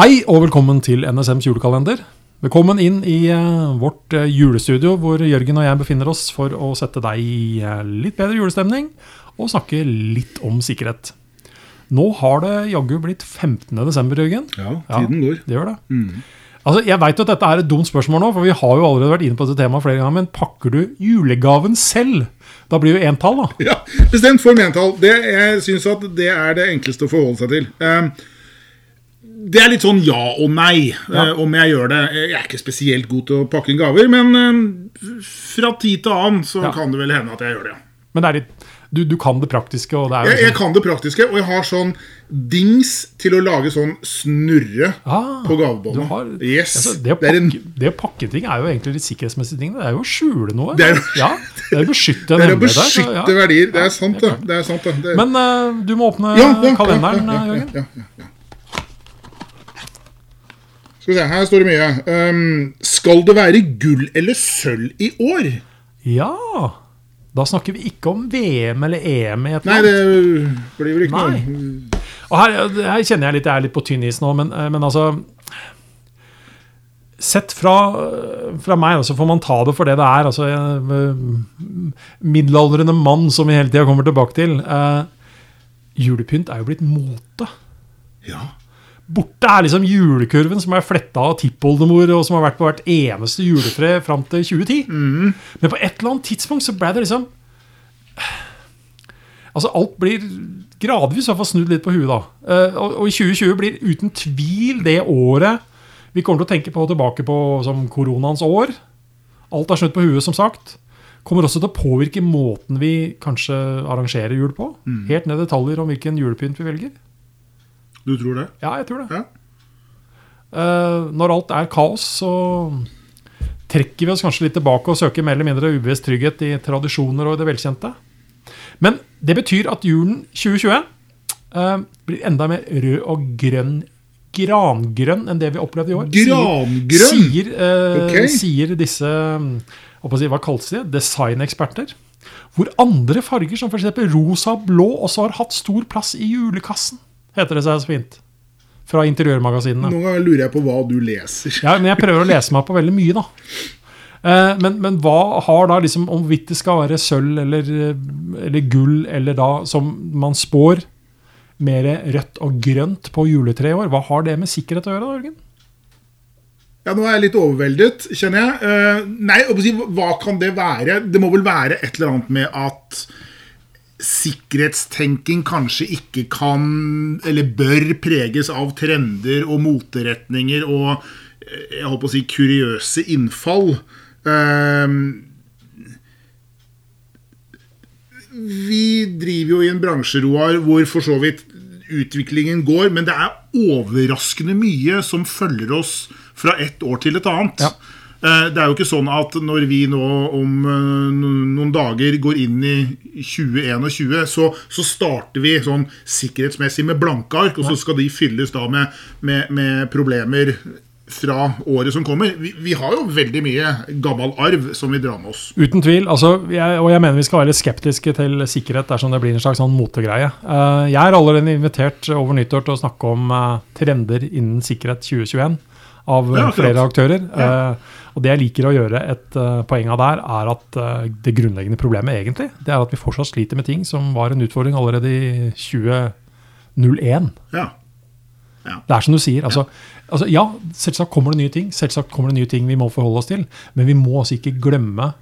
Hei og velkommen til NSMs julekalender. Velkommen inn i eh, vårt eh, julestudio, hvor Jørgen og jeg befinner oss for å sette deg i eh, litt bedre julestemning og snakke litt om sikkerhet. Nå har det jaggu blitt 15. desember, Jørgen. Ja, tiden går. Det gjør det. Altså, Jeg veit at dette er et dumt spørsmål nå, for vi har jo allerede vært inne på dette temaet flere ganger, men pakker du julegaven selv? Da blir jo entall, da. Ja, Bestemt form entall. Det, jeg syns at det er det enkleste å forholde seg til. Eh, Det er litt sånn ja og nei Ja. eh, om jeg gjør det. Jeg er ikke spesielt god til å pakke inn gaver, men eh, fra tid til annen så Ja. kan det vel hende at jeg gjør det. ja. Men det litt, du, du kan det praktiske, og det er Jeg, jeg sånn kan det praktiske, og jeg har sånn dings til å lage sånn snurre Ah, på gavebåndet. Yes. altså, det, å pakke, det å pakke ting er jo egentlig litt sikkerhetsmessige ting. Det er jo å skjule noe. Det er- ja, det er å beskytte en det er å hemmelighet der, så beskytte verdier. Det er sant, det. er sant. Men uh, du må åpne kalenderen, Jørgen. ja, ja. Skal vi se, her står det mye. Um, skal det være gull eller sølv i år? Ja. Da snakker vi ikke om VM eller EM i et Nei, det blir vel ikke Nei. noe Og her, her kjenner jeg litt jeg er litt på tynn is nå, men, eh, men altså Sett fra, fra meg, så får man ta det for det det er. Altså, eh, middelaldrende mann, som vi hele tida kommer tilbake til. Uh, julepynt er jo blitt mote. Ja. Borte er liksom julekurven som er fletta av tippoldemor, og som har vært på hvert eneste juletre fram til 2010. Men på et eller annet tidspunkt så ble det liksom Altså Alt blir gradvis i hvert fall snudd litt på huet. da. Eh, Og, og i 2020 blir uten tvil det året vi kommer til å tenke på tilbake på som koronaens år. Alt er snudd på huet, som sagt. Kommer også til å påvirke måten vi kanskje arrangerer jul på. Helt ned i detaljer om hvilken julepynt vi velger. Du tror det? Ja, jeg tror det. Ja. Eh, når alt er kaos, så trekker vi oss kanskje litt tilbake og søker mer eller mindre ubevisst trygghet i tradisjoner og i det velkjente. Men det betyr at julen 2021 uh, blir enda mer rød og grønn, grangrønn, enn det vi opplevde i år. Grangrønn? Sier, uh, okay. sier disse hva kalles de? Designeksperter. Hvor andre farger, som f.eks. rosa og blå, også har hatt stor plass i julekassen, heter det seg så fint. Fra interiørmagasinene. Noen ganger lurer jeg på hva du leser. Ja, men jeg prøver å lese meg på veldig mye, da. Eh, Men, men hva har da liksom Om hvorvidt det skal være sølv eller, eller gull, eller da som man spår mer rødt og grønt på juletreet i år, hva har det med sikkerhet å gjøre, da, Jørgen? Ja, Nå er jeg litt overveldet, kjenner jeg. Eh, nei, hva kan det være? Det må vel være et eller annet med at sikkerhetstenking kanskje ikke kan, eller bør, preges av trender og moteretninger og eh, jeg holdt på å si kuriøse innfall. Eh, vi driver jo i en bransje, Roar, hvor for så vidt utviklingen går, men det er overraskende mye som følger oss fra ett år til et annet. Ja. Eh, Det er jo ikke sånn at når vi nå om eh, noen dager går inn i 2021, så, så starter vi sånn sikkerhetsmessig med blanke ark, og så skal de fylles da med, med, med problemer fra året som kommer. Vi, vi har jo veldig mye gammel arv som vi drar med oss. Uten tvil. altså, jeg, Og jeg mener vi skal være litt skeptiske til sikkerhet dersom det blir en slags sånn motegreie. Uh, jeg er allerede invitert over nyttår til å snakke om uh, trender innen sikkerhet 2021 av Ja, flere aktører. Ja. Uh, og det jeg liker å gjøre et uh, poeng av der, er at uh, det grunnleggende problemet egentlig, det er at vi fortsatt sliter med ting som var en utfordring allerede i 2001. Ja. Det er som du sier. Altså, altså, ja, selvsagt kommer det nye ting. Selvsagt kommer det nye ting vi må forholde oss til. Men vi må altså ikke glemme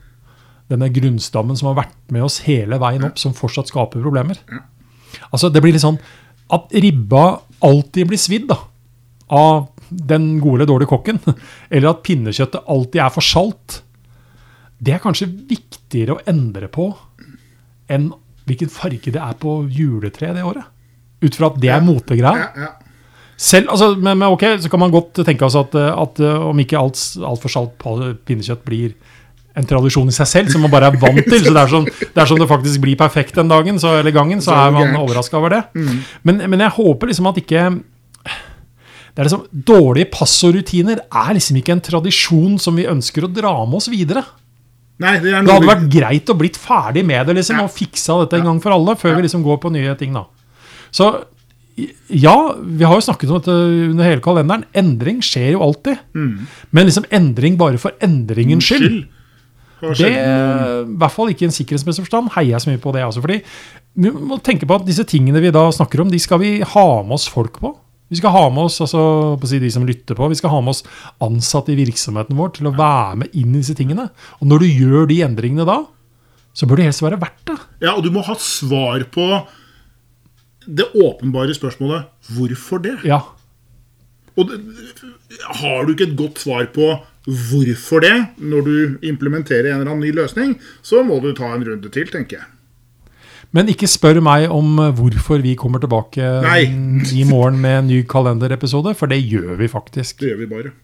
denne grunnstammen som har vært med oss hele veien opp, som fortsatt skaper problemer. Altså, Det blir litt sånn at ribba alltid blir svidd da, av den gode eller dårlige kokken, eller at pinnekjøttet alltid er for salt, det er kanskje viktigere å endre på enn hvilken farge det er på juletreet det året. Ut fra at det er motegreier. Ja, ja. Selv, altså, men, men ok, så kan man godt tenke oss at, at eh, om ikke alt altfor salt pa- pinnekjøtt blir en tradisjon i seg selv, som man bare er vant til. så Dersom det, er som det faktisk blir perfekt den dagen, så, eller gangen, så er man overraska over det. Men, men jeg håper liksom at ikke det er liksom, Dårlige passordrutiner er liksom ikke en tradisjon som vi ønsker å dra med oss videre. Nei, det er Det hadde vært greit å blitt ferdig med det liksom, Ja. og fiksa dette en Ja. gang for alle, før Ja. vi liksom går på nye ting. da. Så Ja, vi har jo snakket om dette under hele kalenderen. Endring skjer jo alltid. Men liksom endring bare for endringens skyld. skyld. Det, er I hvert fall ikke i en sikkerhetsmessig forstand heier jeg så mye på det. Altså, fordi vi må tenke på at Disse tingene vi da snakker om, de skal vi ha med oss folk på. Vi skal ha med oss altså, på si de som lytter på, vi skal ha med oss ansatte i virksomheten vår til å være med inn i disse tingene. Og når du gjør de endringene da, så bør det helst være verdt det. Ja, og du må ha svar på det åpenbare spørsmålet hvorfor det? Ja, Og har du ikke et godt svar på hvorfor det når du implementerer en eller annen ny løsning, så må du ta en runde til, tenker jeg. Men ikke spør meg om eh, hvorfor vi kommer tilbake Nei. i morgen med en ny kalenderepisode, for det gjør vi faktisk. Det gjør vi bare.